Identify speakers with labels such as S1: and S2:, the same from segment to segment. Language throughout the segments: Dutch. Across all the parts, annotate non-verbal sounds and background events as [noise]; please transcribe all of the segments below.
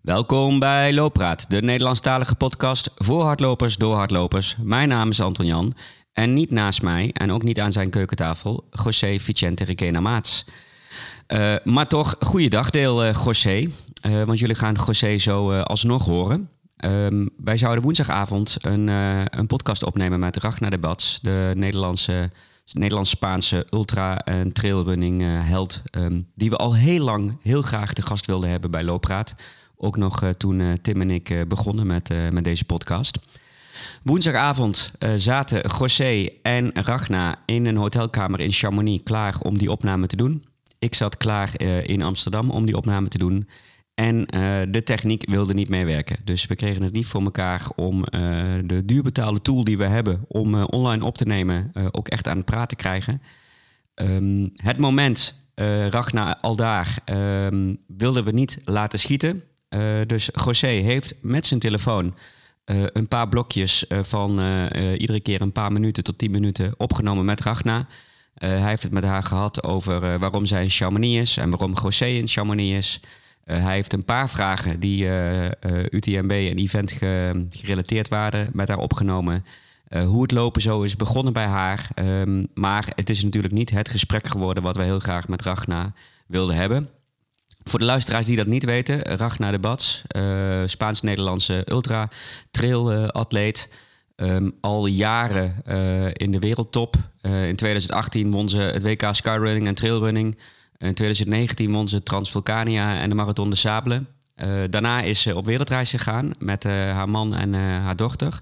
S1: Welkom bij Looppraat, de Nederlandstalige podcast voor hardlopers door hardlopers. Mijn naam is Anton Jan en niet naast mij en ook niet aan zijn keukentafel José Vicente Requena Maats. Uh, maar toch, goeiedag deel uh, José, uh, want jullie gaan José zo alsnog horen. Um, wij zouden woensdagavond een, een podcast opnemen met Ragnar de Bats, de Nederlandse Nederlands-Spaanse ultra- en trailrunning held. Um, die we al heel lang heel graag te gast wilden hebben bij Loopraad. Ook nog uh, toen uh, Tim en ik uh, begonnen met, met deze podcast. Woensdagavond zaten José en Ragna in een hotelkamer in Chamonix klaar om die opname te doen. Ik zat klaar in Amsterdam om die opname te doen. En de techniek wilde niet meewerken. Dus we kregen het niet voor elkaar om de duurbetaalde tool die we hebben om online op te nemen ook echt aan het praten te krijgen. Um, het moment Ragna al daar um, wilden we niet laten schieten. Uh, dus José heeft met zijn telefoon uh, een paar blokjes uh, van iedere keer een paar minuten tot tien minuten opgenomen met Ragna. hij heeft het met haar gehad over waarom zij in Chamonix is en waarom José in Chamonix is. hij heeft een paar vragen die UTMB en event ge gerelateerd waren met haar opgenomen. hoe het lopen zo is begonnen bij haar. Um, maar het is natuurlijk niet het gesprek geworden wat wij heel graag met Ragna wilden hebben. Voor de luisteraars die dat niet weten, Ragnar de Bats, uh, Spaans-Nederlandse ultra-trail-atleet. Um, al jaren uh, in de wereldtop. Uh, in 2018 won ze het WK Skyrunning en Trailrunning. In 2019 won ze Transvulcania en de Marathon de Sable. daarna is ze op wereldreis gegaan met haar man en haar dochter.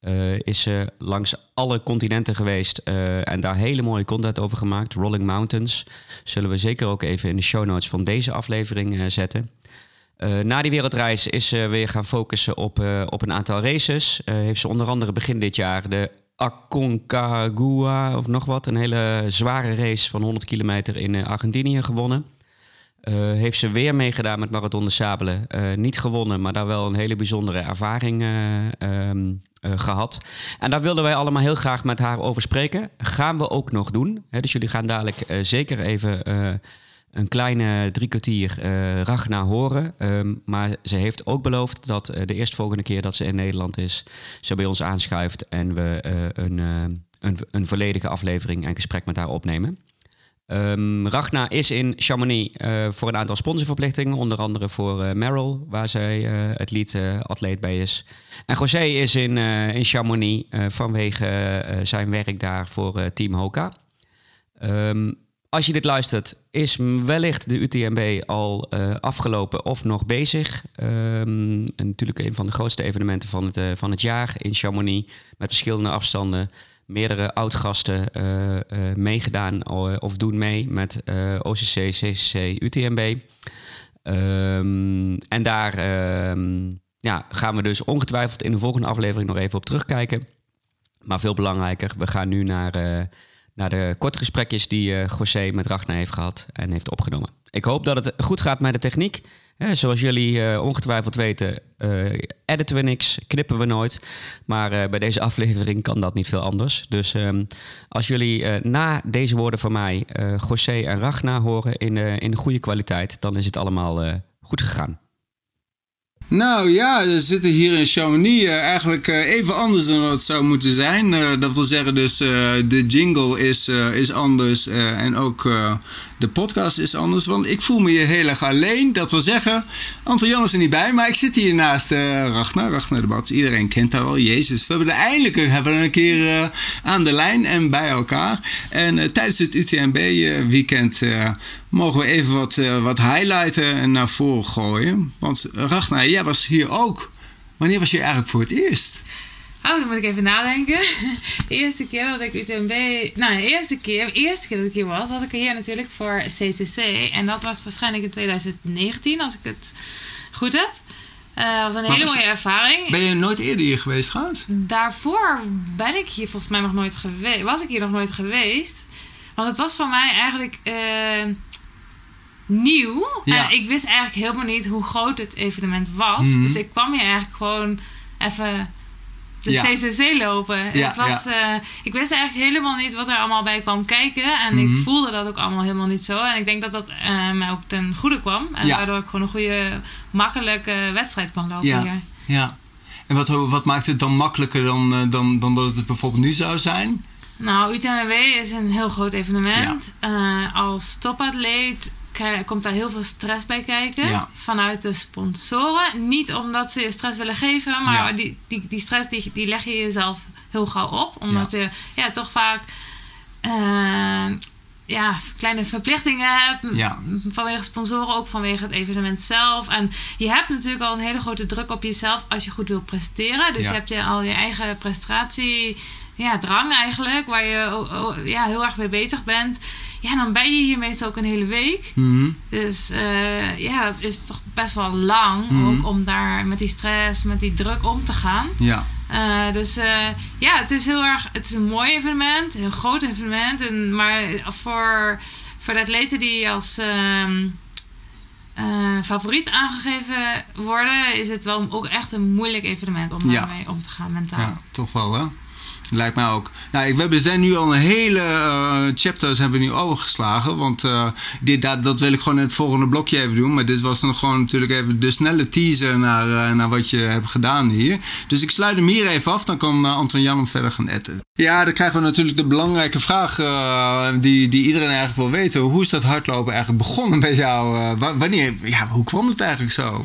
S1: Uh, is ze langs alle continenten geweest uh, en daar hele mooie content over gemaakt. Rolling Mountains. Zullen we zeker ook even in de show notes van deze aflevering uh, zetten. na die wereldreis is ze weer gaan focussen op, op een aantal races. heeft ze onder andere begin dit jaar de Aconcagua of nog wat. Een hele zware race van 100 kilometer in Argentinië gewonnen. heeft ze weer meegedaan met Marathon de Sabelen. niet gewonnen, maar daar wel een hele bijzondere ervaring um, uh, gehad. En daar wilden wij allemaal heel graag met haar over spreken. Gaan we ook nog doen. Hè, dus jullie gaan dadelijk uh, zeker even uh, een kleine drie kwartier Ragna horen. Um, maar ze heeft ook beloofd dat de eerstvolgende keer dat ze in Nederland is, ze bij ons aanschuift en we een, een, een volledige aflevering en gesprek met haar opnemen. Um, Ragna is in Chamonix uh, voor een aantal sponsorverplichtingen, onder andere voor uh, Merrill, waar zij uh, het lead-atleet bij is. En José is in, in Chamonix vanwege zijn werk daar voor Team Hoka. Um, als je dit luistert, is wellicht de UTMB al afgelopen of nog bezig. Um, en natuurlijk een van de grootste evenementen van het, van het jaar in Chamonix, met verschillende afstanden meerdere oud-gasten uh, meegedaan of doen mee met OCC, CCC, UTMB. Um, en daar um, ja, gaan we dus ongetwijfeld in de volgende aflevering nog even op terugkijken. Maar veel belangrijker, we gaan nu naar, naar de korte gesprekjes die José met Ragnar heeft gehad en heeft opgenomen. Ik hoop dat het goed gaat met de techniek. Zoals jullie uh, ongetwijfeld weten, uh, editen we niks, knippen we nooit. Maar uh, bij deze [laughs] aflevering kan dat niet veel anders. Dus um, als jullie na deze woorden van mij José en Ragna horen in, in goede kwaliteit, dan is het allemaal goed gegaan.
S2: Nou ja, we zitten hier in Chamonix uh, eigenlijk uh, even anders dan wat het zou moeten zijn. Uh, dat wil zeggen dus de jingle is, is anders en ook de podcast is anders. Want ik voel me hier heel erg alleen. Dat wil zeggen, Anton Jan is er niet bij, maar ik zit hier naast Ragnar. Ragnar de Bats, iedereen kent haar wel. Jezus, we hebben er eindelijk hebben een keer aan de lijn en bij elkaar. En tijdens het UTMB weekend mogen we even wat, wat highlighten naar voren gooien. Want Ragnar, jij was hier ook. Wanneer was je eigenlijk voor het eerst?
S3: Oh, dan moet ik even nadenken. De eerste keer dat ik UTMB... Nou, de eerste keer, de eerste keer dat ik hier was, was ik hier natuurlijk voor CCC. En dat was waarschijnlijk in 2019, als ik het goed heb. Uh, was een hele mooie ervaring.
S2: Ben je nooit eerder hier geweest trouwens?
S3: Daarvoor ben ik hier volgens mij nog nooit geweest. Was ik hier nog nooit geweest. Want het was voor mij eigenlijk... Uh, nieuw. En ik wist eigenlijk helemaal niet hoe groot het evenement was. Hmm. Dus ik kwam hier eigenlijk gewoon even de
S2: Ja.
S3: CCC lopen.
S2: Ja,
S3: het was, eh, ik wist eigenlijk helemaal niet wat er allemaal bij kwam kijken. En
S2: Mhm.
S3: ik voelde dat ook allemaal helemaal niet zo. En ik denk dat dat eh, mij ook ten goede kwam. En waardoor ik gewoon een goede, makkelijke wedstrijd kan lopen
S2: Ja.
S3: hier.
S2: Ja. En wat, wat maakt het dan makkelijker dan, eh, dan, dan dat het bijvoorbeeld nu zou zijn?
S3: Nou, UTMW is een heel groot evenement. Als topatleet komt daar heel veel stress bij kijken.
S2: Ja.
S3: Vanuit de sponsoren. Niet omdat ze je stress willen geven, maar
S2: Ja.
S3: die, die, die stress die, die leg je jezelf heel gauw op. Omdat je ja, toch vaak eh, ja, kleine verplichtingen hebt. Vanwege sponsoren, ook vanwege het evenement zelf. En je hebt natuurlijk al een hele grote druk op jezelf als je goed wil presteren. Dus je hebt je al je eigen prestatie, ja, drang eigenlijk, waar je ja, heel erg mee bezig bent. Ja, dan ben je hier meestal ook een hele week.
S2: Mhm.
S3: Dus eh, ja, dat is toch best wel lang
S2: Mhm.
S3: ook om daar met die stress, met die druk om te gaan.
S2: Ja.
S3: Eh, dus eh, ja, het is heel erg. Het is een mooi evenement, een groot evenement. En, maar voor, voor de atleten die als ehm, eh, favoriet aangegeven worden, is het wel ook echt een moeilijk evenement om
S2: Ja.
S3: daarmee om te gaan mentaal.
S2: Ja, toch wel hè? Lijkt mij ook. Nou, we zijn nu al een hele eh, chapters hebben we nu overgeslagen. Want eh, dit, dat, dat wil ik gewoon in het volgende blokje even doen. Maar dit was dan gewoon natuurlijk even de snelle teaser naar, eh, naar wat je hebt gedaan hier. Dus ik sluit hem hier even af. Dan kan Anton Jan hem verder gaan etten. Ja, dan krijgen we natuurlijk de belangrijke vraag die, die iedereen eigenlijk wil weten. Hoe is dat hardlopen eigenlijk begonnen bij jou? Wa- wanneer, ja, hoe kwam het eigenlijk zo?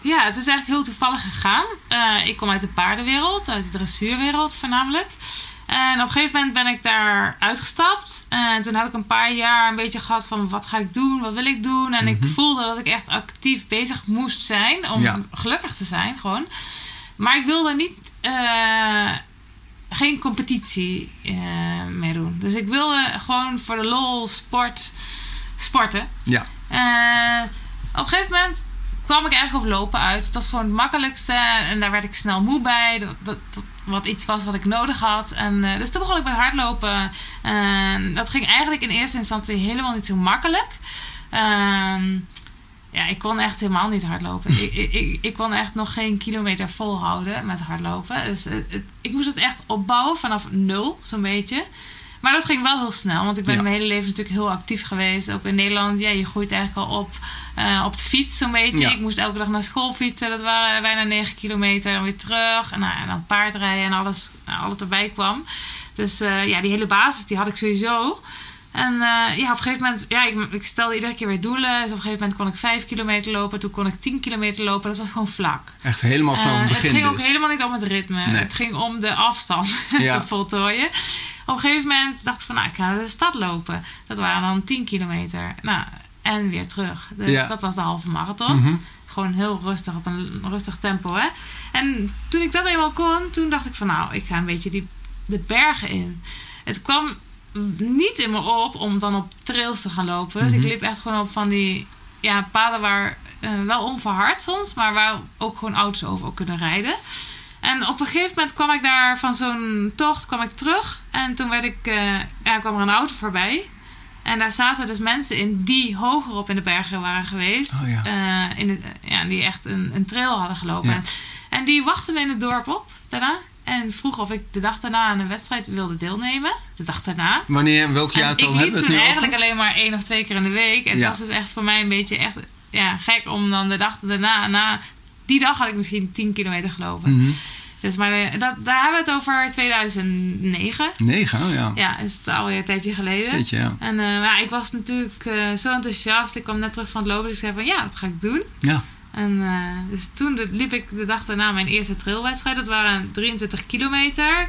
S3: Ja, het is eigenlijk heel toevallig gegaan. Eh, ik kom uit de paardenwereld, uit de dressuurwereld voornamelijk. En op een gegeven moment ben ik daar uitgestapt. En toen heb ik een paar jaar een beetje gehad van wat ga ik doen, wat wil ik doen. En ik voelde dat ik echt actief bezig moest zijn om
S2: Ja.
S3: gelukkig te zijn gewoon. Maar ik wilde niet, eh, geen competitie eh mee doen. Dus ik wilde gewoon voor de lol sport, sporten.
S2: Ja,
S3: op een gegeven moment kwam ik eigenlijk op lopen uit. Dat was gewoon het makkelijkste. En daar werd ik snel moe bij. Dat, dat, wat iets was wat ik nodig had. En, eh, dus toen begon ik met hardlopen. En dat ging eigenlijk in eerste instantie helemaal niet zo makkelijk. Ehm, ja, ik kon echt helemaal niet hardlopen. ik, ik, ik, kon echt nog geen kilometer volhouden met hardlopen. Dus eh, het- ik moest het echt opbouwen vanaf nul, zo'n beetje. Maar dat ging wel heel snel, want ik ben
S2: Ja.
S3: mijn hele leven natuurlijk heel actief geweest. Ook in Nederland, ja, je groeit eigenlijk al op eh, op de fiets zo'n beetje.
S2: Ja.
S3: Ik moest elke dag naar school fietsen, dat waren bijna 9 kilometer en weer terug. En, nou, en dan paardrijden en alles, nou, alles erbij kwam. Dus eh, ja, die hele basis die had ik sowieso. En eh, ja, op een gegeven moment, ja, ik, ik stelde iedere keer weer doelen. Dus op een gegeven moment kon ik 5 kilometer lopen, toen kon ik 10 kilometer lopen. Dat was gewoon vlak.
S2: echt helemaal van het begin
S3: het ging ook
S2: dus.
S3: helemaal niet om het ritme.
S2: Nee.
S3: Het ging om de afstand [laughs]
S2: Ja.
S3: te voltooien. Op een gegeven moment dacht ik van, nou, ik ga naar de stad lopen. Dat waren dan 10 kilometer. Nou, en weer terug. Dus
S2: Ja.
S3: dat was de halve marathon.
S2: Mhm.
S3: Gewoon heel rustig, op een rustig tempo, hè. En toen ik dat eenmaal kon, toen dacht ik van, nou, ik ga een beetje die, de bergen in. Het kwam niet in me op om dan op trails te gaan lopen. Dus ik
S2: Mhm.
S3: liep echt gewoon op van die ja, paden waar eh, wel onverhard soms, maar waar ook gewoon auto's over kunnen rijden. En op een gegeven moment kwam ik daar van zo'n tocht kwam ik terug. En toen werd ik, eh, ja, kwam er een auto voorbij. En daar zaten dus mensen in die hoger op in de bergen waren geweest.
S2: Oh ja.
S3: Eh, in het, ja, die echt een, een trail hadden gelopen.
S2: Ja.
S3: En, en die wachten me in het dorp op daarna. En vroeg of ik de dag daarna aan een wedstrijd wilde deelnemen. De dag daarna.
S2: Wanneer, welk
S3: En
S2: jaartal
S3: ik
S2: hebben
S3: liep
S2: we het
S3: toen
S2: nu
S3: eigenlijk
S2: over?
S3: alleen maar één of twee keer in de week. Het
S2: Ja.
S3: was dus echt voor mij een beetje echt ja, gek om dan de dag daarna... Na, die dag had ik misschien 10 kilometer gelopen.
S2: Mhm.
S3: Dus maar eh, dat, daar hebben we het over 2009.
S2: Negen, oh ja.
S3: Ja, is het alweer een tijdje geleden.
S2: Jeetje, ja.
S3: En eh, ja, ik was natuurlijk eh, zo enthousiast. Ik kwam net terug van het lopen. Dus ik zei van ja, dat ga ik doen.
S2: Ja.
S3: En dus toen de- liep ik de dag daarna mijn eerste trailwedstrijd. Dat waren 23 kilometer.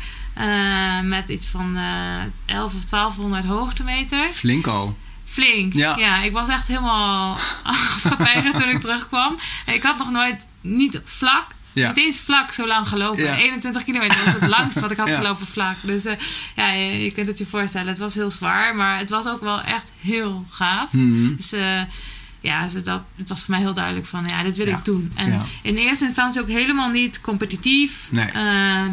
S3: met iets van eh 11 of 1200 hoogtemeters.
S2: Flink al.
S3: Flink.
S2: Ja.
S3: Ja. ik was echt helemaal [laughs] afgepeigerd toen ik terugkwam. Ik had nog nooit niet vlak,
S2: Ja.
S3: niet eens vlak zo lang gelopen.
S2: Ja.
S3: 21 kilometer was het [laughs] langst wat ik had gelopen vlak. Dus eh, ja, je, je kunt het je voorstellen. Het was heel zwaar, maar het was ook wel echt heel gaaf.
S2: Mhm.
S3: Dus eh, ja, dat, het was voor mij heel duidelijk van ja, dit wil ik doen. En in eerste instantie ook helemaal niet competitief.
S2: Nee.
S3: Eh,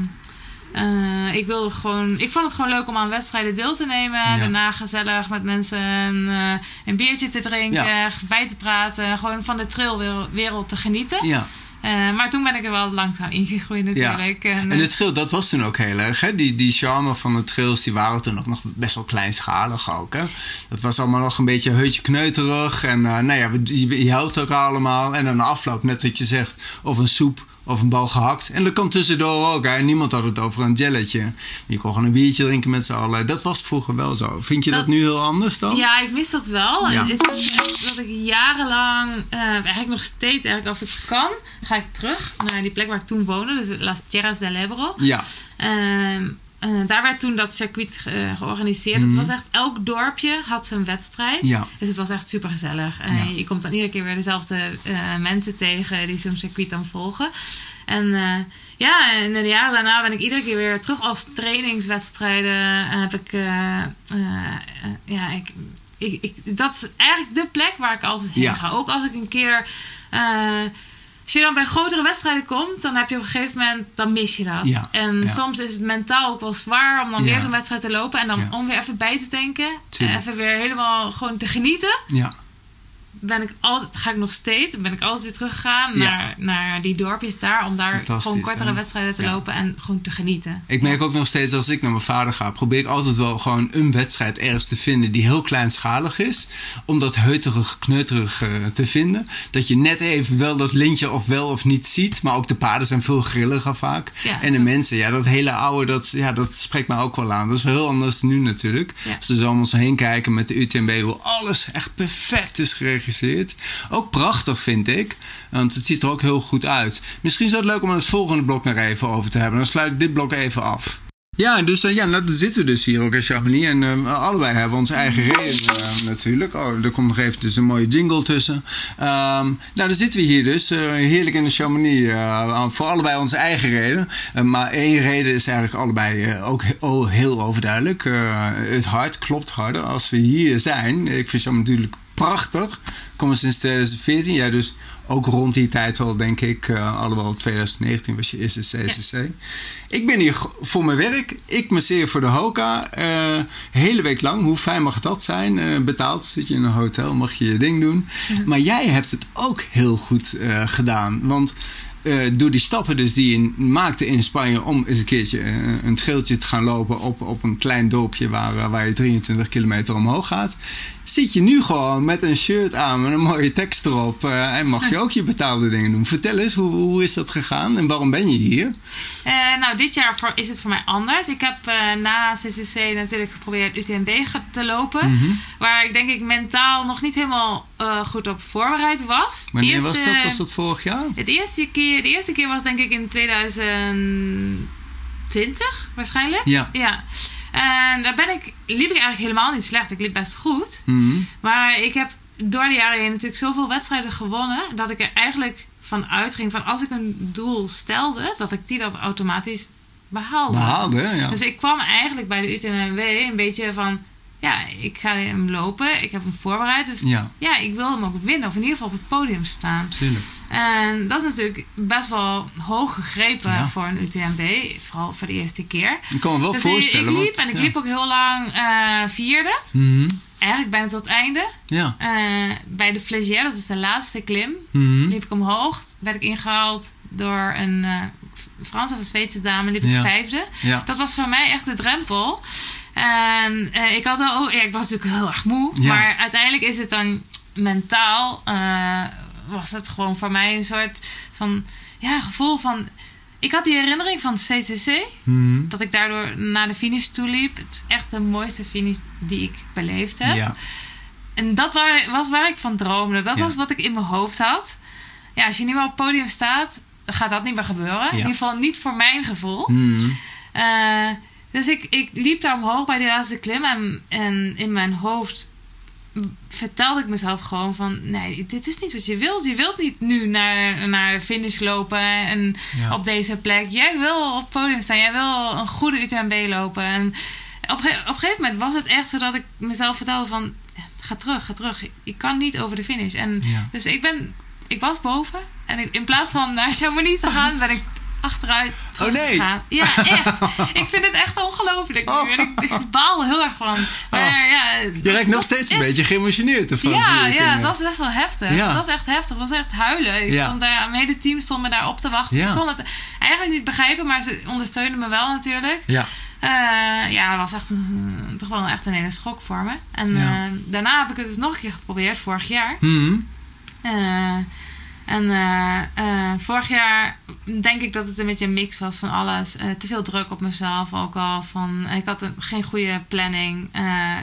S3: eh, ik wilde gewoon, ik vond het gewoon leuk om aan wedstrijden deel te nemen.
S2: Ja.
S3: Daarna gezellig met mensen eh, een biertje te drinken,
S2: Ja.
S3: bij te praten. Gewoon van de trailwereld te genieten.
S2: Ja.
S3: Eh, maar toen ben ik er wel langzaam ingegroeid natuurlijk.
S2: Ja. En, het trail, dat was toen ook heel erg. Hè? Die, die charme van de trails, die waren toen ook nog best wel kleinschalig ook. Hè? Dat was allemaal nog een beetje heutje kneuterig. En uh, nou ja, je, je helpt ook allemaal. En dan afloop, net wat je zegt, of een soep of een bal gehakt. En dat kan tussendoor ook. Hè. Niemand had het over een jelletje. Je kon gewoon een biertje drinken met z'n allen. Dat was vroeger wel zo. Vind je dat, nu heel anders dan?
S3: Ja, ik mis dat wel. Ja. Het is dat ik jarenlang, uh, eigenlijk nog steeds, eigenlijk als ik kan, ga ik terug naar die plek waar ik toen woonde. Dus Las Tierras del Ebro.
S2: Ja.
S3: Uh, uh, daar werd toen dat circuit uh, georganiseerd. Het mhm. was echt, elk dorpje had zijn wedstrijd.
S2: Ja.
S3: Dus het was echt super gezellig. En ja. je komt dan iedere keer weer dezelfde uh, mensen tegen die zo'n circuit dan volgen. En ja, en in de jaren daarna ben ik iedere keer weer terug als trainingswedstrijden. Heb ik, ja, ik, ik, ik, dat is eigenlijk de plek waar ik altijd heen ga. Ook als ik een keer als je dan bij grotere wedstrijden komt, dan heb je op een gegeven moment, dan mis je dat.
S2: Ja,
S3: en soms is het mentaal ook wel zwaar om dan weer zo'n wedstrijd te lopen en dan om weer even bij te denken. En even weer helemaal gewoon te genieten.
S2: Ja
S3: ben ik altijd, ga ik nog steeds, ben ik altijd weer teruggegaan naar, naar die dorpjes daar. Om daar gewoon kortere wedstrijden te lopen en gewoon te genieten.
S2: Ik merk ook nog steeds als ik naar mijn vader ga, probeer ik altijd wel gewoon een wedstrijd ergens te vinden die heel kleinschalig is. Om dat heuterig, kneuterig uh, te vinden. Dat je net even wel dat lintje of wel of niet ziet. Maar ook de paarden zijn veel grilliger vaak. en de mensen, ja, dat hele oude, dat, ja, dat spreekt mij ook wel aan. Dat is heel anders nu natuurlijk. Als we zo om ons heen kijken met de UTMB, hoe alles echt perfect is geregeld ook prachtig vind ik, want het ziet er ook heel goed uit. Misschien is het leuk om het volgende blok nog even over te hebben. Dan sluit ik dit blok even af. Ja, dus uh, ja, nou, dan zitten we dus hier ook in Chamonix. En uh, allebei hebben onze eigen reden uh, natuurlijk. Oh, er komt nog even dus een mooie jingle tussen. Um, nou, dan zitten we hier dus. heerlijk in de Chamonix. voor allebei onze eigen reden. maar één reden is eigenlijk allebei ook heel, heel overduidelijk. het hart klopt harder als we hier zijn. Ik vind Chamonix natuurlijk prachtig. Komen sinds 2014. Ja, dus ook rond die tijd al, denk ik. Uh, alhoewel 2019 was je eerste CCC. Ik ben hier voor mijn werk. Ik masseer voor de Hoka. Uh, hele week lang. Hoe fijn mag dat zijn? Uh, betaald. Zit je in een hotel, mag je je ding doen. Maar jij hebt het ook heel goed gedaan. Want uh, door die stappen dus die je maakte in Spanje om eens een keertje uh, een trailtje te gaan lopen op, op een klein dorpje waar, waar je 23 kilometer omhoog gaat zit je nu gewoon met een shirt aan met een mooie tekst erop. Uh, en mag je ook je betaalde dingen doen. Vertel eens, hoe, hoe is dat gegaan en waarom ben je hier?
S3: Uh, nou, dit jaar voor, is het voor mij anders. Ik heb uh, na CCC natuurlijk geprobeerd UTMB te lopen. Mm -hmm. Waar ik denk ik mentaal nog niet helemaal goed op voorbereid was.
S2: Wanneer eerste, was dat? Was dat vorig jaar?
S3: Het eerste keer, de eerste keer was denk ik in 2020 waarschijnlijk.
S2: Ja.
S3: ja. En daar ben ik, liep ik eigenlijk helemaal niet slecht. Ik liep best goed.
S2: Mhm.
S3: Maar ik heb door de jaren heen natuurlijk zoveel wedstrijden gewonnen. Dat ik er eigenlijk van uitging van als ik een doel stelde, dat ik die dan automatisch behaalde.
S2: Behaalde, ja.
S3: Dus ik kwam eigenlijk bij de UTMW een beetje van ja, ik ga hem lopen. Ik heb hem voorbereid. Dus
S2: ja.
S3: ja, ik wil hem ook winnen. Of in ieder geval op het podium staan.
S2: Tuurlijk.
S3: En dat is natuurlijk best wel hoog gegrepen voor een UTMB. Vooral voor de eerste keer.
S2: Ik kan me wel
S3: dus
S2: voorstellen.
S3: Ik liep en ik liep ook heel lang uh, vierde.
S2: Mm
S3: Eigenlijk bijna tot het einde.
S2: Ja.
S3: Uh, bij de Flegier, dat is de laatste klim,
S2: mm
S3: liep ik omhoog. Werd ik ingehaald door een uh, Franse of een Zweedse dame. Liep ik vijfde.
S2: Ja.
S3: Dat was voor mij echt de drempel. En uh, ik had al, ja, ik was natuurlijk heel erg moe.
S2: Ja.
S3: Maar uiteindelijk is het dan mentaal, uh, was het gewoon voor mij een soort van, ja, gevoel van. Ik had die herinnering van CCC,
S2: mm
S3: dat ik daardoor naar de finish toe liep. Het is echt de mooiste finish die ik beleefd heb.
S2: Ja.
S3: En dat waar, was waar ik van droomde. Dat
S2: Ja.
S3: was wat ik in mijn hoofd had. Ja, als je niet meer op het podium staat, dan gaat dat niet meer gebeuren. In ieder geval niet voor mijn gevoel.
S2: Mm
S3: Uh, dus ik, ik liep daar omhoog bij die laatste klim. En, en in mijn hoofd vertelde ik mezelf gewoon van... Nee, dit is niet wat je wilt. Je wilt niet nu naar, naar de finish lopen en
S2: Ja.
S3: op deze plek. Jij wil op het podium staan. Jij wil een goede UTMB lopen. En op, ge- op een gegeven moment was het echt zo dat ik mezelf vertelde van... Ga terug, ga terug. Ik kan niet over de finish. En
S2: Ja.
S3: dus ik ben... Ik was boven. En ik, in plaats van naar Chamonix te gaan, ben ik achteruit
S2: Oh, nee.
S3: Ja, echt. [laughs] ik vind het echt ongelooflijk.
S2: Oh.
S3: Ik, ik baal er heel erg van. Maar ja,
S2: Je lijkt nog steeds een beetje geëmotioneerd ervan.
S3: Ja,
S2: ik.
S3: ja, het was best wel heftig.
S2: Ja.
S3: Het was echt heftig. Het was echt huilen. Ik
S2: Ja.
S3: stond daar, mijn hele team stond me daar op te wachten.
S2: Ja.
S3: Ze kon het eigenlijk niet begrijpen, maar ze ondersteunden me wel natuurlijk.
S2: Ja.
S3: Eh, ja, het was echt een, toch wel echt een hele schok voor me. En
S2: Ja.
S3: eh, daarna heb ik het dus nog een keer geprobeerd, vorig jaar. Eh, en eh, eh, vorig jaar denk ik dat het een beetje een mix was van alles. Eh, te veel druk op mezelf ook al. Van, ik had een, geen goede planning.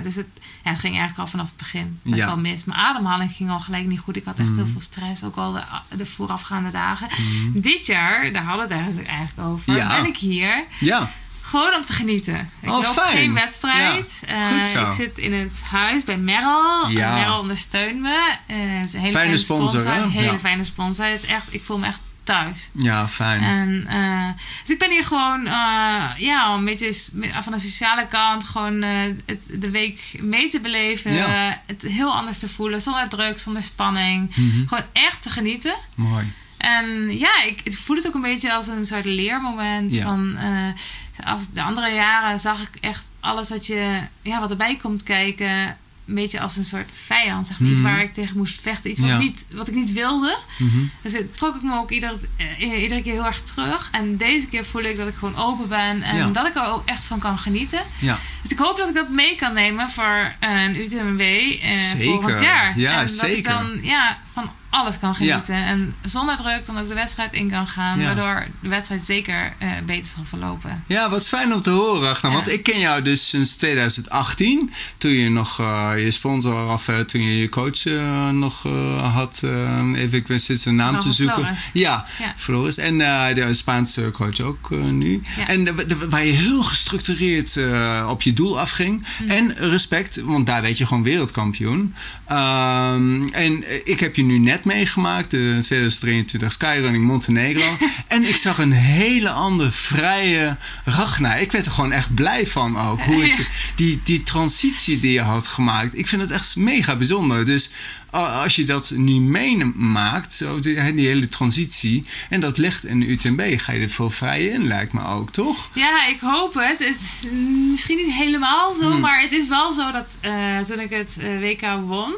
S3: Dus het, ja, het ging eigenlijk al vanaf het begin best
S2: Ja.
S3: wel mis. Mijn ademhaling ging al gelijk niet goed. Ik had echt
S2: Mhm.
S3: heel veel stress, ook al de, de voorafgaande dagen. Dit jaar, daar hadden we het eigenlijk- eigenlijk over,
S2: Ja.
S3: ben ik hier.
S2: Ja.
S3: Gewoon om te genieten. Ik
S2: Oh,
S3: loop
S2: fijn.
S3: geen wedstrijd.
S2: Ja,
S3: Eh,
S2: goed zo.
S3: ik zit in het huis bij Merrill.
S2: Ja.
S3: Merrill ondersteunt me. Eh, het is een hele
S2: Fijne
S3: fijne
S2: sponsor,
S3: sponsor.
S2: hè?
S3: hele
S2: Ja.
S3: fijne sponsor. Het echt, ik voel me echt thuis.
S2: Ja, fijn.
S3: En, eh, dus ik ben hier gewoon eh, ja, een beetje van de sociale kant gewoon het, de week mee te beleven.
S2: Ja.
S3: Het heel anders te voelen. Zonder druk, zonder spanning.
S2: Mhm.
S3: Gewoon echt te genieten.
S2: Mooi.
S3: En ja, ik het voel het ook een beetje als een soort leermoment.
S2: Ja.
S3: Van, eh, als de andere jaren zag ik echt alles wat, je, ja, wat erbij komt kijken. Een beetje als een soort vijand. Zeg maar. Iets
S2: Mhm.
S3: waar ik tegen moest vechten. Iets wat,
S2: Ja.
S3: niet, wat ik niet wilde.
S2: Mhm.
S3: Dus het trok ik me ook ieder, eh, iedere keer heel erg terug. En deze keer voel ik dat ik gewoon open ben. En
S2: Ja.
S3: dat ik er ook echt van kan genieten.
S2: Ja.
S3: Dus ik hoop dat ik dat mee kan nemen voor eh, een UTMW eh, volgend jaar.
S2: Ja,
S3: en dat
S2: zeker.
S3: ik dan ja, van alles kan genieten. En zonder druk dan ook de wedstrijd in kan gaan.
S2: Ja.
S3: Waardoor de wedstrijd zeker eh, beter zal verlopen.
S2: Ja, wat fijn om te horen, Ragnar.
S3: Ja.
S2: Want ik ken jou dus sinds 2018. Toen je nog eh, je sponsor, of eh, toen je je coach nog had. even, ik wist zijn naam
S3: Rafa
S2: te zoeken.
S3: Flores.
S2: Ja. Flores. En de Spaanse coach ook nu. En waar je heel gestructureerd op je doel afging.
S3: Mm.
S2: En respect, want daar weet je gewoon wereldkampioen. Ehm, en ik heb je nu net meegemaakt, de 2023 Skyrunning Montenegro. [laughs] en ik zag een hele andere vrije Ragnar. Ik werd er gewoon echt blij van ook. Hoe ik, die, die transitie die je had gemaakt. Ik vind het echt mega bijzonder. Dus als je dat nu meemaakt, zo die, die hele transitie. En dat ligt in de UTMB, ga je er veel vrij in, lijkt me ook, toch?
S3: Ja, ik hoop het. Het is misschien niet helemaal zo,
S2: Hmm.
S3: maar het is wel zo dat eh, toen ik het eh, WK won,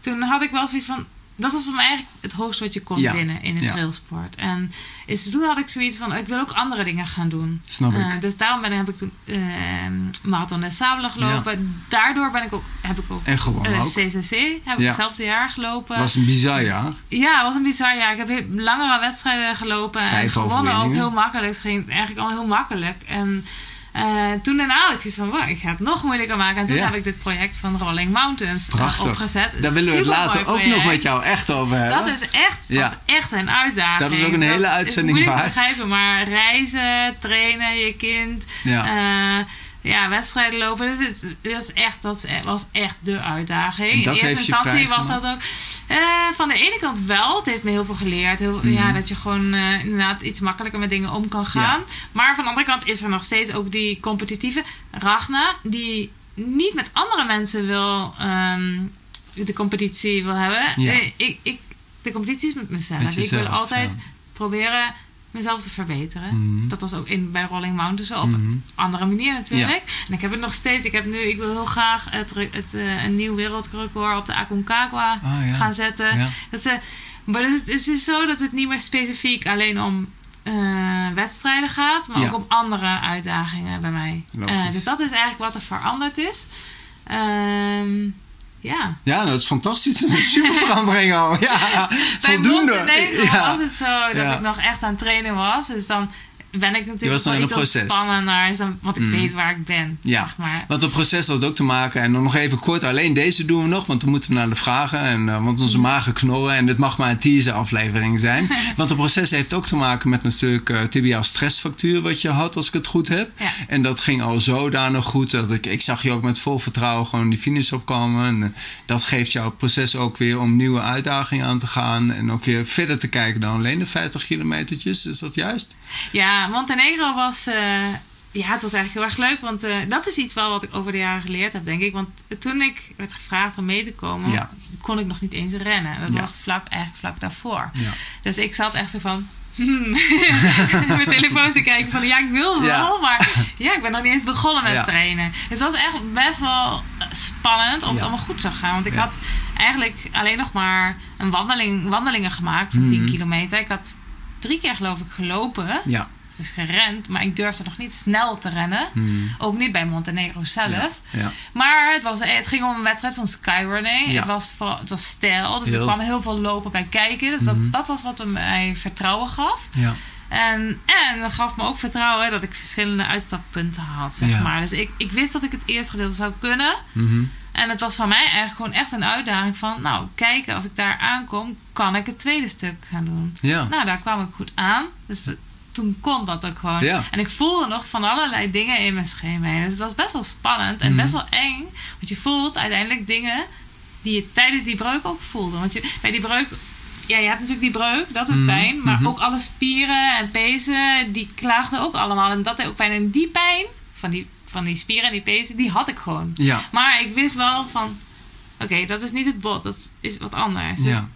S3: toen had ik wel zoiets van. Dat was voor mij eigenlijk het hoogste wat je kon
S2: Ja,
S3: winnen in het
S2: ja.
S3: trailsport. En is, toen had ik zoiets van, ik wil ook andere dingen gaan doen.
S2: Snap ik.
S3: Eh, dus daarom ben, heb ik toen eh Marathon des Sables gelopen. Daardoor ben ik ook, heb ik ook
S2: En gewoon
S3: eh,
S2: ook.
S3: CCC, heb ik hetzelfde jaar gelopen.
S2: was een bizar jaar.
S3: Ja, was een bizar jaar. Ik heb heel langere wedstrijden gelopen.
S2: Vijf
S3: en gewonnen ook heel makkelijk. Het ging eigenlijk al heel makkelijk. En eh, toen ik zoiets van, wow, ik ga het nog moeilijker maken. En toen
S2: Ja.
S3: heb ik dit project van Rolling Mountains eh,
S2: Prachtig.
S3: opgezet.
S2: Daar willen we het later ook nog met jou echt over hebben.
S3: Dat is echt,
S2: Ja.
S3: echt een uitdaging.
S2: Dat is ook een hele uitzending waard.
S3: te begrijpen, maar reizen, trainen, je kind,
S2: Ja.
S3: ja, ja wedstrijden lopen. Dus het, dat, is echt, dat is- was echt de uitdaging.
S2: Dat
S3: In eerste instantie was dat ook eh, van de ene kant wel. Het heeft me heel veel geleerd. Heel,
S2: Mhm.
S3: ja, dat je gewoon eh, inderdaad iets makkelijker met dingen om kan gaan. Maar van de andere kant is er nog steeds ook die competitieve Ragna, die niet met andere mensen wil ehm, de competitie wil hebben.
S2: Ja.
S3: Eh, Ik, ik, de competitie is met mezelf.
S2: Met
S3: ik wil altijd
S2: ja.
S3: proberen mezelf te verbeteren.
S2: Mhm.
S3: Dat was ook in, bij Rolling Mountains zo, op
S2: Mhm.
S3: een andere manier natuurlijk. En ik heb het nog steeds. Ik heb nu, ik wil heel graag het, het, eh, een nieuw wereldrecord op de Aconcagua
S2: Ah, ja.
S3: gaan zetten.
S2: Ja.
S3: Dat ze, maar het is, het is zo dat het niet meer specifiek alleen om eh, wedstrijden gaat, maar ook om andere uitdagingen bij mij. Eh, dus dat is eigenlijk wat er veranderd is. Ehm, ja.
S2: Ja, dat is fantastisch. Dat is een super verandering al. Ja, [laughs]
S3: Bij
S2: voldoende.
S3: Montenegro
S2: Ja.
S3: was het zo dat
S2: Ja.
S3: ik nog echt aan het trainen was. Dus dan ben ik natuurlijk wel
S2: in
S3: iets ontspannender. Dan, want ik
S2: Mm.
S3: weet waar ik ben.
S2: Ja,
S3: Zeg maar.
S2: want het proces had ook te maken. En dan nog even kort, alleen deze doen we nog, want dan moeten we naar de vragen. En, eh, want onze magen knorren en dit mag maar een teaser aflevering zijn. [laughs] want het proces heeft ook te maken met natuurlijk uh, tibiaal stressfactuur wat je had, als ik het goed heb.
S3: Ja.
S2: En dat ging al zodanig goed dat ik, ik zag je ook met vol vertrouwen gewoon die finish opkomen. En eh, dat geeft jou het proces ook weer om nieuwe uitdagingen aan te gaan. En ook weer verder te kijken dan alleen de 50 kilometertjes. Is dat juist?
S3: Ja, Montenegro was. eh, ja, het was eigenlijk heel erg leuk. Want eh, dat is iets wel wat ik over de jaren geleerd heb, denk ik. Want toen ik werd gevraagd om mee te komen,
S2: Ja.
S3: kon ik nog niet eens rennen. Dat
S2: Ja.
S3: was vlak, eigenlijk vlak daarvoor.
S2: Ja.
S3: Dus ik zat echt zo van. hmm, [laughs] mijn telefoon te kijken van ja, ik wil wel, maar ja, ik ben nog niet eens begonnen met trainen. Dus dat was echt best wel spannend of het allemaal goed zou gaan. Want ik had eigenlijk alleen nog maar een wandeling, wandelingen gemaakt van 10
S2: Mhm.
S3: kilometer. Ik had drie keer geloof ik gelopen.
S2: Ja.
S3: Het is gerend, maar ik durfde nog niet snel te rennen.
S2: Hmm.
S3: Ook niet bij Montenegro zelf.
S2: Ja.
S3: Maar het, was, het ging om een wedstrijd van skyrunning.
S2: Ja.
S3: Het, was, het was stijl, dus er
S2: Heel.
S3: kwam heel veel lopen bij kijken. Dus dat, dat was wat mij vertrouwen gaf.
S2: Ja.
S3: En, en dat gaf me ook vertrouwen dat ik verschillende uitstappunten had, zeg maar. Dus ik, ik wist dat ik het eerste gedeelte zou kunnen.
S2: Mhm.
S3: En het was voor mij eigenlijk gewoon echt een uitdaging van... Nou, kijken, als ik daar aankom, kan ik het tweede stuk gaan doen.
S2: Ja.
S3: Nou, daar kwam ik goed aan. Dus toen kon dat ook gewoon.
S2: Ja.
S3: En ik voelde nog van allerlei dingen in mijn scheenbeen. Dus het was best wel spannend en
S2: Mhm.
S3: best wel eng. Want je voelt uiteindelijk dingen die je tijdens die breuk ook voelde. Want je, bij die breuk... Ja, je hebt natuurlijk die breuk, dat doet
S2: Mhm.
S3: pijn. Maar
S2: Mhm.
S3: ook alle spieren en pezen, die klaagden ook allemaal. En dat deed ook pijn. En die pijn van die, van die spieren en die pezen, die had ik gewoon.
S2: Ja.
S3: Maar ik wist wel van... Oké, dat is niet het bot. Dat is wat anders. Dus
S2: Ja.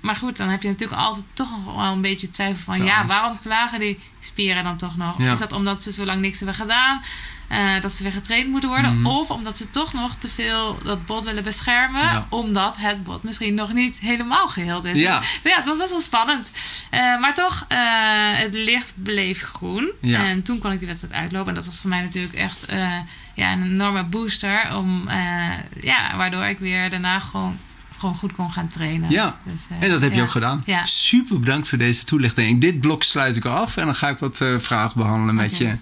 S3: Maar goed, dan heb je natuurlijk altijd toch nog wel een beetje twijfel van...
S2: De
S3: ja,
S2: angst.
S3: waarom klagen die spieren dan toch nog?
S2: Ja.
S3: Is dat omdat ze zo lang niks hebben gedaan? eh, dat ze weer getraind moeten worden?
S2: Mhm.
S3: Of omdat ze toch nog te veel dat bot willen beschermen...
S2: Ja.
S3: omdat het bot misschien nog niet helemaal geheeld is.
S2: Ja.
S3: Dus, ja, het was best wel spannend. Eh, maar toch, eh, het licht bleef groen.
S2: Ja.
S3: En toen kon ik die wedstrijd uitlopen. En dat was voor mij natuurlijk echt ja, een enorme booster. Om, ja, waardoor ik weer daarna gewoon, gewoon goed kon gaan trainen.
S2: Ja.
S3: Dus, eh,
S2: En dat heb je ook gedaan.
S3: Ja.
S2: Super bedankt voor deze toelichting. Dit blok sluit ik af en dan ga ik wat eh, vragen behandelen met je. [laughs]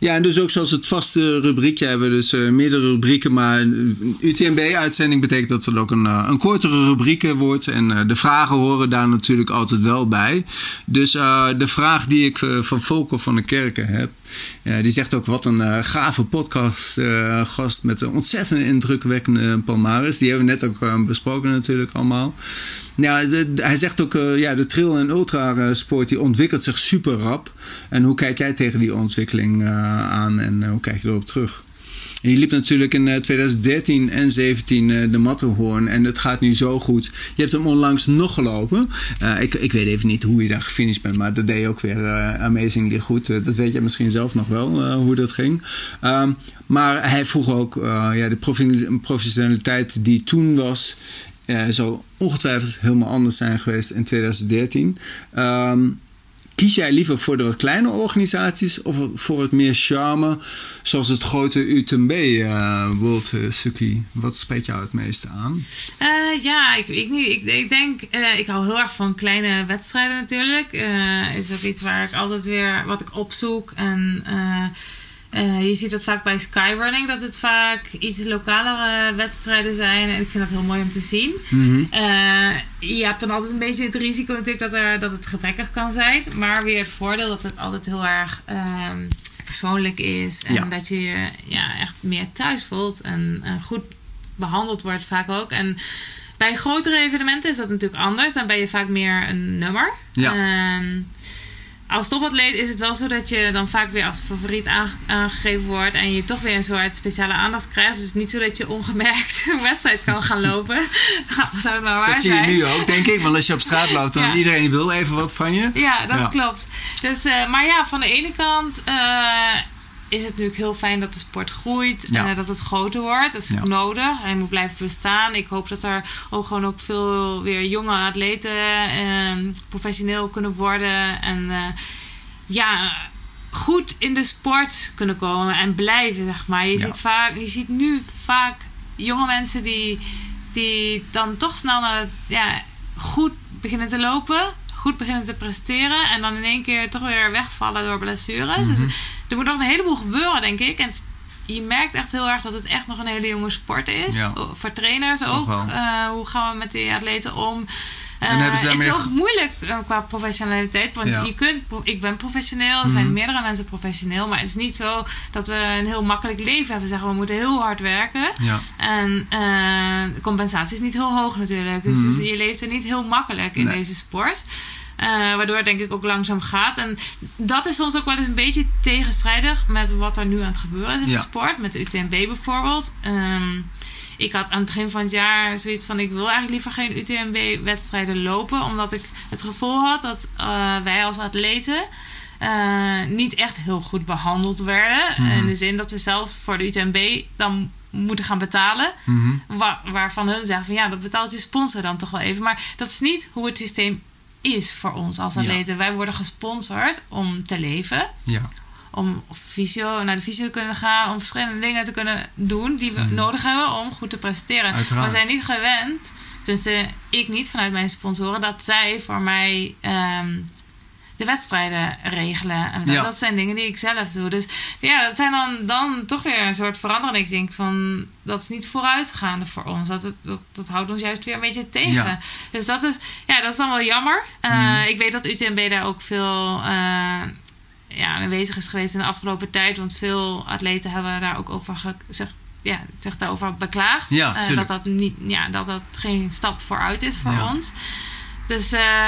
S2: Ja, en dus ook zoals het vaste rubriekje hebben we dus eh, meerdere rubrieken, maar een UTMB-uitzending betekent dat het ook een, eh, een kortere rubriek eh, wordt. En de vragen horen daar natuurlijk altijd wel bij. Dus de vraag die ik van Volker van der Kerken heb, die zegt ook wat een gave podcast eh, gast met een ontzettend indrukwekkende palmares. Die hebben we net ook besproken natuurlijk allemaal. De- de- hij zegt ook, ja, de trail- en ultrasport die ontwikkelt zich super rap. En hoe kijk jij tegen die ontwikkeling aan en eh, hoe kijk je erop terug? En liep natuurlijk in eh, 2013 en 17 eh, de Matterhorn en het gaat nu zo goed. Je hebt hem onlangs nog gelopen. Eh, ik, ik weet even niet hoe je daar gefinished bent, maar dat deed je ook weer eh, amazingly goed. Eh, dat weet je misschien zelf nog wel, eh, hoe dat ging. Ehm, maar hij vroeg ook, eh, ja, de professionaliteit die toen was, eh, zal ongetwijfeld helemaal anders zijn geweest in 2013. Ehm, Kies jij liever voor de kleine organisaties of voor het meer charme, zoals het grote UTMB eh World Suki? Wat spreekt jou het meeste aan?
S3: Eh, ja, ik, ik, niet, ik, ik denk, eh, ik hou heel erg van kleine wedstrijden natuurlijk. Is ook iets waar ik altijd weer wat ik opzoek. En eh, eh, je ziet dat vaak bij skyrunning, dat het vaak iets lokalere wedstrijden zijn. En ik vind dat heel mooi om te zien.
S2: Mhm.
S3: Eh, je hebt dan altijd een beetje het risico natuurlijk dat, er, dat het gebrekkig kan zijn. Maar weer het voordeel dat het altijd heel erg ehm, persoonlijk is. En
S2: Ja.
S3: dat je je ja, echt meer thuis voelt. En, en goed behandeld wordt vaak ook. En bij grotere evenementen is dat natuurlijk anders. Dan ben je vaak meer een nummer.
S2: Ja.
S3: Ehm, als topatleet is het wel zo dat je dan vaak weer als favoriet aange- aangegeven wordt. En je toch weer een soort speciale aandacht krijgt. Dus het is niet zo dat je ongemerkt [laughs] een wedstrijd kan gaan lopen. [laughs] Zou het maar waar
S2: Dat zie je nu ook, denk ik. Want als je op straat loopt, dan
S3: Ja.
S2: iedereen wil even wat van je.
S3: Ja, dat
S2: Ja.
S3: klopt. Dus, eh, maar ja, van de ene kant eh, is het natuurlijk heel fijn dat de sport groeit.
S2: Ja.
S3: en dat het groter wordt. Dat is
S2: Ja.
S3: ook nodig. Hij moet blijven bestaan. Ik hoop dat er ook gewoon ook veel weer jonge atleten eh, professioneel kunnen worden. En eh, ja, goed in de sport kunnen komen en blijven, zeg maar. Je,
S2: Ja.
S3: ziet, vaak, je ziet nu vaak jonge mensen die, die dan toch snel naar het, ja, goed beginnen te lopen, goed beginnen te presteren en dan in één keer toch weer wegvallen door blessures. Dus
S2: Mhm.
S3: er moet nog een heleboel gebeuren, denk ik. En je merkt echt heel erg dat het echt nog een hele jonge sport is.
S2: Ja.
S3: Voor trainers ook. Eh, hoe gaan we met die atleten om?
S2: En hebben ze
S3: Eh, het is ook moeilijk eh, qua professionaliteit. Want
S2: Ja.
S3: je kunt, ik ben professioneel, er zijn meerdere mensen professioneel. Maar het is niet zo dat we een heel makkelijk leven hebben. Zeggen we moeten heel hard werken.
S2: Ja.
S3: En eh, de compensatie is niet heel hoog natuurlijk. Dus,
S2: Mhm.
S3: dus je leeft er niet heel makkelijk in
S2: Nee.
S3: deze sport. Waardoor het denk ik ook langzaam gaat. En dat is soms ook wel eens een beetje tegenstrijdig met wat er nu aan het gebeuren is in
S2: Ja.
S3: de sport. Met de UTMB bijvoorbeeld. Ehm, ik had aan het begin van het jaar zoiets van: ik wil eigenlijk liever geen UTMB-wedstrijden lopen, omdat ik het gevoel had dat eh, wij als atleten. eh, niet echt heel goed behandeld werden.
S2: Mhm.
S3: In de zin dat we zelfs voor de UTMB dan moeten gaan betalen.
S2: Mhm.
S3: Wa- waarvan hun zeggen van ja, dat betaalt je sponsor dan toch wel even. Maar dat is niet hoe het systeem is voor ons als
S2: Ja.
S3: atleten. Wij worden gesponsord om te leven.
S2: Ja.
S3: Om fysio, naar de fysio te kunnen gaan. Om verschillende dingen te kunnen doen die we nodig hebben om goed te presteren.
S2: Mhm. Uiteraard.
S3: We zijn niet gewend, tenminste ik niet vanuit mijn sponsoren, dat zij voor mij ehm, de wedstrijden regelen. En dat,
S2: Ja.
S3: dat zijn dingen die ik zelf doe. Dus ja, dat zijn dan, dan toch weer een soort verandering. Ik denk van, dat is niet vooruitgaande voor ons. Dat, dat, dat houdt ons juist weer een beetje tegen.
S2: Ja.
S3: Dus dat is, ja, dat is dan wel jammer. Eh,
S2: Mhm.
S3: Ik weet dat UTMB daar ook veel eh, ja, mee bezig is geweest in de afgelopen tijd. Want veel atleten hebben daar ook over ge- zeg, ja, zich daarover beklaagd.
S2: Ja,
S3: Eh, dat, dat, niet, ja, dat dat geen stap vooruit is voor
S2: Ja.
S3: ons. Dus eh,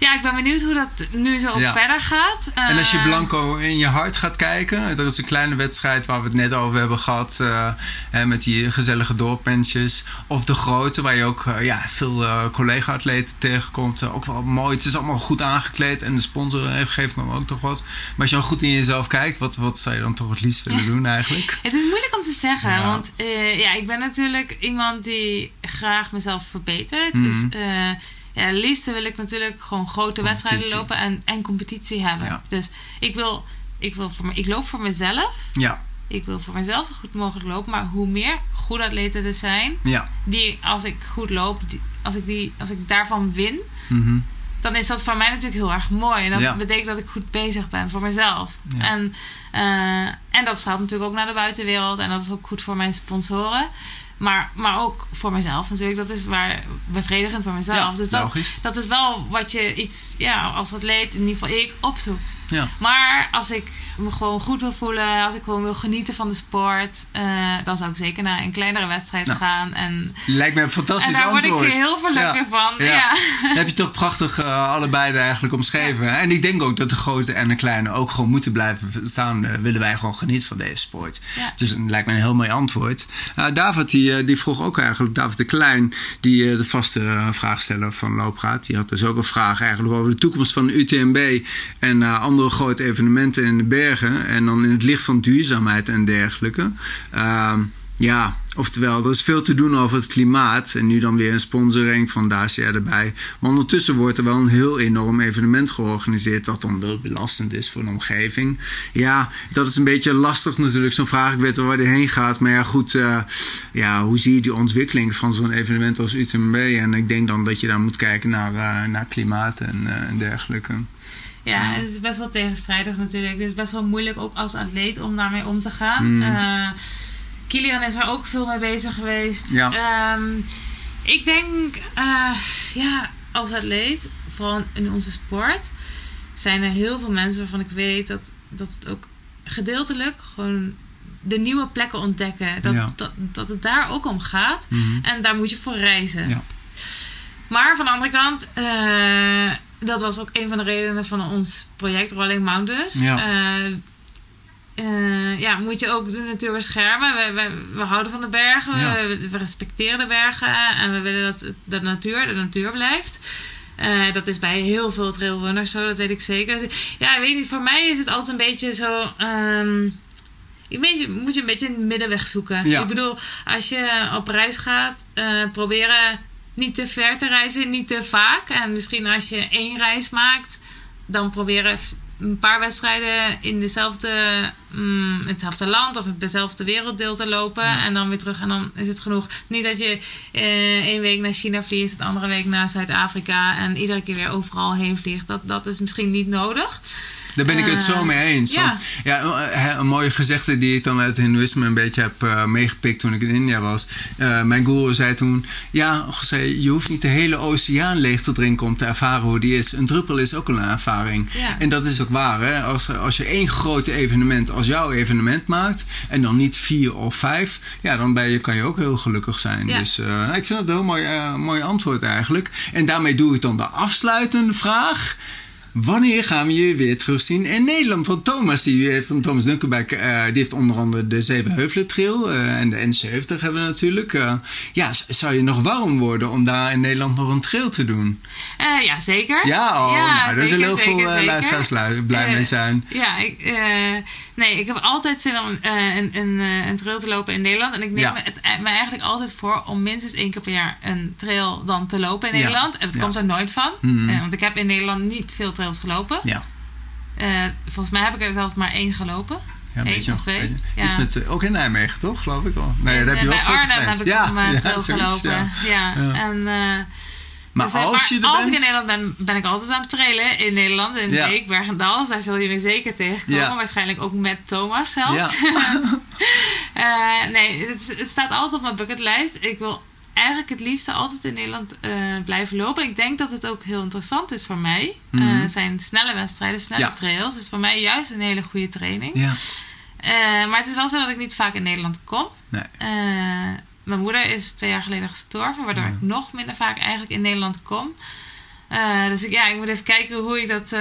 S3: ja, ik ben benieuwd hoe dat nu zo
S2: Ja.
S3: verder gaat.
S2: En als je
S3: Eh,
S2: blanco in je hart gaat kijken, er is een kleine wedstrijd waar we het net over hebben gehad, eh, hè, met die gezellige doorpentjes. Of de grote, waar je ook eh, ja, veel eh, collega-atleten tegenkomt. Ook wel mooi, het is allemaal goed aangekleed en de sponsor geeft dan ook toch wat. Maar als je dan goed in jezelf kijkt, wat, wat zou je dan toch het liefst willen [laughs] doen eigenlijk?
S3: Het is moeilijk om te zeggen,
S2: Ja.
S3: want ja, ik ben natuurlijk iemand die graag mezelf verbetert.
S2: Mhm.
S3: Dus ja, het liefste wil ik natuurlijk gewoon grote wedstrijden lopen en, en competitie hebben.
S2: Ja.
S3: Dus ik wil, ik wil voor me, ik loop voor mezelf.
S2: Ja,
S3: Ik wil voor mezelf zo goed mogelijk lopen, maar hoe meer goede atleten er zijn,
S2: ja.
S3: die als ik goed loop, die, als ik die, als ik daarvan win,
S2: Mhm.
S3: dan is dat voor mij natuurlijk heel erg mooi. En dat
S2: Ja.
S3: betekent dat ik goed bezig ben voor mezelf.
S2: Ja.
S3: En, eh, en dat straalt natuurlijk ook naar de buitenwereld. En dat is ook goed voor mijn sponsoren. Maar, maar ook voor mezelf natuurlijk. Dat is waar bevredigend voor mezelf.
S2: Ja,
S3: dus dat,
S2: logisch.
S3: dat is wel wat je iets, ja, als atleet, in ieder geval ik, opzoek.
S2: Ja.
S3: Maar als ik me gewoon goed wil voelen, als ik gewoon wil genieten van de sport, eh, dan zou ik zeker naar een kleinere wedstrijd
S2: Nou,
S3: gaan. En,
S2: Lijkt me een
S3: en
S2: fantastisch
S3: daar word
S2: antwoord.
S3: ik heel
S2: Ja.
S3: van.
S2: Ja.
S3: Ja.
S2: Dat heb je toch prachtig eh, allebei eigenlijk omschreven. En ik denk ook dat de grote en de kleine ook gewoon moeten blijven staan. eh, willen wij gewoon genieten van deze sport. Dus het lijkt me een heel mooi antwoord. David die, die vroeg ook eigenlijk, David de Klein, die de vaste vraagsteller van Loopraad. Die had dus ook een vraag eigenlijk over de toekomst van de UTMB en eh, andere grote evenementen in de bergen. En dan in het licht van duurzaamheid en dergelijke. Ehm, ja, oftewel, er is veel te doen over het klimaat. En nu dan weer een sponsoring van Dacia erbij. Maar ondertussen wordt er wel een heel enorm evenement georganiseerd. Dat dan wel belastend is voor de omgeving. Ja, dat is een beetje lastig natuurlijk, zo'n vraag. Ik weet wel waar die heen gaat. Maar ja, goed. eh, ja, hoe zie je die ontwikkeling van zo'n evenement als UTMB? En ik denk dan dat je daar moet kijken naar, eh, naar klimaat en, eh, en dergelijke.
S3: Ja, het is best wel tegenstrijdig natuurlijk. Het is best wel moeilijk ook als atleet om daarmee om te gaan.
S2: Mm.
S3: Eh, Kilian is er ook veel mee bezig geweest.
S2: Ja.
S3: Ehm, ik denk, eh, ja, als atleet, vooral in onze sport, zijn er heel veel mensen waarvan ik weet dat, dat het ook gedeeltelijk gewoon de nieuwe plekken ontdekken. Dat,
S2: Ja.
S3: dat, dat het daar ook om gaat.
S2: Mhm.
S3: En daar moet je voor reizen.
S2: Ja.
S3: Maar van de andere kant, eh, dat was ook een van de redenen van ons project Rolling Mountains.
S2: Ja.
S3: Eh, eh, ja, moet je ook de natuur beschermen. We, we, we houden van de bergen,
S2: Ja.
S3: we, we respecteren de bergen en we willen dat de natuur de natuur blijft. Eh, dat is bij heel veel trailrunners zo, dat weet ik zeker. Dus, ja, ik weet niet, voor mij is het altijd een beetje zo. ehm, ik weet, moet je een beetje een middenweg zoeken.
S2: Ja.
S3: Ik bedoel, als je op reis gaat, proberen niet te ver te reizen, niet te vaak. En misschien als je één reis maakt, dan proberen een paar wedstrijden in dezelfde, mm, hetzelfde land of het dezelfde werelddeel te lopen. En dan weer terug en dan is het genoeg. Niet dat je eh, één week naar China vliegt, de andere week naar Zuid-Afrika en iedere keer weer overal heen vliegt. Dat, dat is misschien niet nodig.
S2: Daar ben ik het zo
S3: Eh,
S2: mee eens.
S3: ja.
S2: Want ja, eh, een mooie gezegde die ik dan uit het Hindoeïsme een beetje heb eh, meegepikt toen ik in India was. Eh, mijn guru zei toen: Ja, je hoeft niet de hele oceaan leeg te drinken om te ervaren hoe die is. Een druppel is ook een ervaring.
S3: Ja.
S2: En dat is ook waar. Hè? Als, als je één groot evenement als jouw evenement maakt en dan niet vier of vijf, ja, dan ben je, kan je ook heel gelukkig zijn.
S3: Ja.
S2: Dus nou, ik vind dat een heel mooi, mooi antwoord eigenlijk. En daarmee doe ik dan de afsluitende vraag. Wanneer gaan we je weer terugzien in Nederland? Want Thomas, die van Thomas Dunkerbeck, uh, die heeft onder andere de Zevenheuvelen Trail uh, en de N70 hebben we natuurlijk. Uh, ja, zou je nog warm worden om daar in Nederland nog een trail te doen?
S3: ja, zeker.
S2: Ja, oh, ja nou, daar zullen heel veel luisteraars blij mee zijn.
S3: Ja, ik, nee, ik heb altijd zin om een, een, een, trail te lopen in Nederland. En ik neem ja. het me eigenlijk altijd voor om minstens één keer per jaar een trail dan te lopen in Nederland. En dat komt er nooit van. Mm. want ik heb in Nederland niet veel trails gelopen. Ja. Uh, volgens mij heb ik er zelfs maar één gelopen. Ja, Eén of twee.
S2: Ja. Is met, uh, ook in Nijmegen, toch? Geloof ik wel. Nee,
S3: daar
S2: heb je
S3: wel veel Arnhem heb ik ja, maar ja, veel gelopen. Ja. En, uh,
S2: maar dus, als, je
S3: als ik in Nederland ben, ben ik altijd aan het trailen. In Nederland, in ja. Beek, Bergendal. Daar zul je me zeker tegenkomen. Waarschijnlijk ook met Thomas zelfs. uh, [laughs] nee, het, het, staat altijd op mijn bucketlijst. Ik wil eigenlijk het liefste altijd in Nederland uh, blijven lopen. Ik denk dat het ook heel interessant is voor mij. Mm -hmm. uh, zijn snelle wedstrijden, snelle ja. trails. is voor mij juist een hele goede training. Ja. Uh, maar het is wel zo dat ik niet vaak in Nederland kom. Nee. mijn moeder is twee jaar geleden gestorven, waardoor ik nog minder vaak eigenlijk in Nederland kom. dus ik, ja, ik moet even kijken hoe ik dat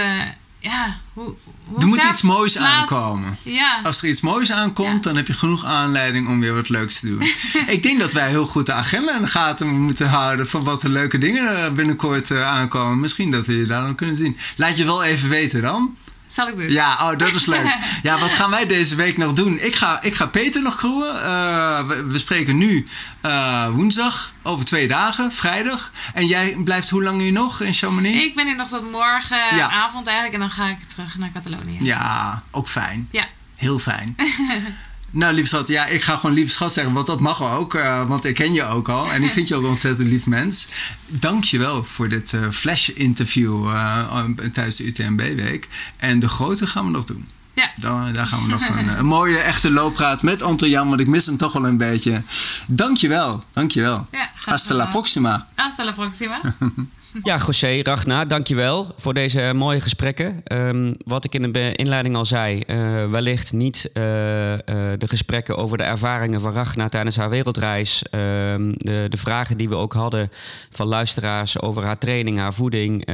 S3: ja, hoe,
S2: er moet iets moois aankomen. Ja. Als er iets moois aankomt, dan heb je genoeg aanleiding om weer wat leuks te doen. [laughs] ik denk dat wij heel goed de agenda in de gaten moeten houden van wat de leuke dingen binnenkort uh, aankomen. Misschien dat we je daar dan kunnen zien. Laat je wel even weten dan.
S3: Zal ik doen.
S2: Ja, oh, dat is leuk. [laughs] ja, wat gaan wij deze week nog doen? Ik ga, ik ga Peter nog groeien. Uh, we, spreken nu uh, woensdag, over twee dagen, vrijdag. En jij blijft hoe lang hier nog in Chamonix?
S3: Ik ben hier nog tot morgenavond ja. eigenlijk. En dan ga ik terug naar Catalonië.
S2: Ja, ook fijn. Ja. Heel fijn. [laughs] Nou, lieve schat, ja, ik ga gewoon lieve schat zeggen, want dat mag ook, uh, want ik ken je ook al en ik vind je ook een ontzettend lief mens. Dank je wel voor dit uh, flash-interview uh, tijdens de UTMB-week. En de grote gaan we nog doen. Ja. Dan, daar gaan we nog een, een, mooie, echte looppraat met Anton Jan, want ik mis hem toch wel een beetje. Dank je wel, dank je wel. Ja, Hasta la próxima.
S3: Hasta la próxima. [laughs]
S1: Ja, José, Ragna, dankjewel voor deze mooie gesprekken. Um, wat ik in de inleiding al zei, uh, wellicht niet uh, uh, de gesprekken over de ervaringen van Ragna tijdens haar wereldreis. Um, de, de, vragen die we ook hadden van luisteraars over haar training, haar voeding,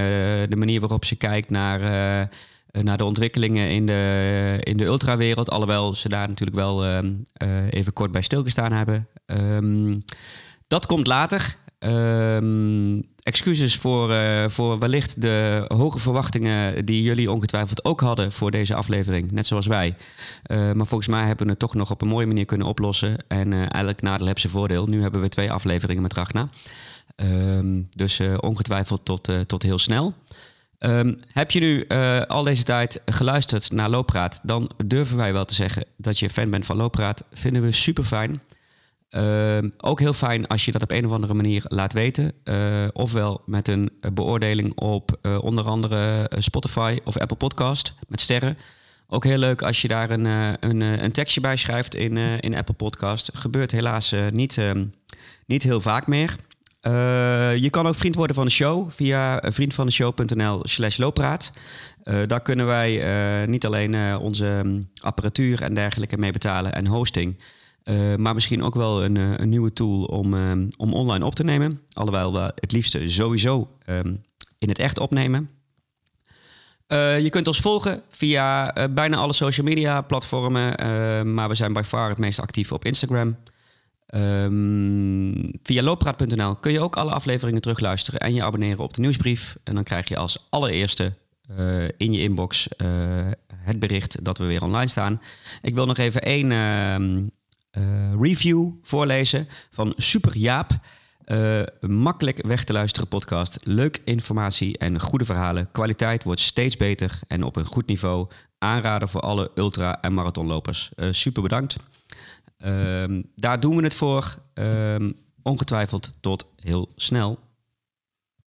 S1: de manier waarop ze kijkt naar, naar de ontwikkelingen in de, in de ultrawereld. Alhoewel ze daar natuurlijk wel um, even kort bij stilgestaan hebben. dat komt later. Um, excuses voor, uh, voor wellicht de hoge verwachtingen die jullie ongetwijfeld ook hadden voor deze aflevering, net zoals wij. Uh, maar volgens mij hebben we het toch nog op een mooie manier kunnen oplossen. En uh, eigenlijk nadeel heb ze voordeel. Nu hebben we twee afleveringen met Ragna. Um, dus ongetwijfeld tot, tot heel snel. Um, heb je nu al deze tijd geluisterd naar Looppraat, dan durven wij wel te zeggen dat je fan bent van Looppraat. Vinden we super fijn. Uh, ook heel fijn als je dat op een of andere manier laat weten. Uh, ofwel met een beoordeling op uh, onder andere Spotify of Apple Podcast met sterren. Ook heel leuk als je daar een, een, een tekstje bij schrijft in, in Apple Podcast. Gebeurt helaas niet, ehm, niet heel vaak meer. je kan ook vriend worden van de show via vriendvandeshow.nl slash looppraat. daar kunnen wij niet alleen onze ehm, apparatuur en dergelijke mee betalen en hosting... Uh, maar misschien ook wel een, uh, een nieuwe tool om, um, om online op te nemen. Alhoewel we het liefste sowieso um, in het echt opnemen. Uh, je kunt ons volgen via bijna alle social media platformen. maar we zijn by far het meest actief op Instagram. Um, via looppraat.nl kun je ook alle afleveringen terugluisteren en je abonneren op de nieuwsbrief. En dan krijg je als allereerste in je inbox het bericht dat we weer online staan. Ik wil nog even één review voorlezen van Super Jaap. Uh, makkelijk weg te luisteren podcast. Leuk informatie en goede verhalen. Kwaliteit wordt steeds beter en op een goed niveau. Aanraden voor alle ultra- en marathonlopers. Uh, super bedankt. Uh, daar doen we het voor. Ehm, ongetwijfeld tot heel snel.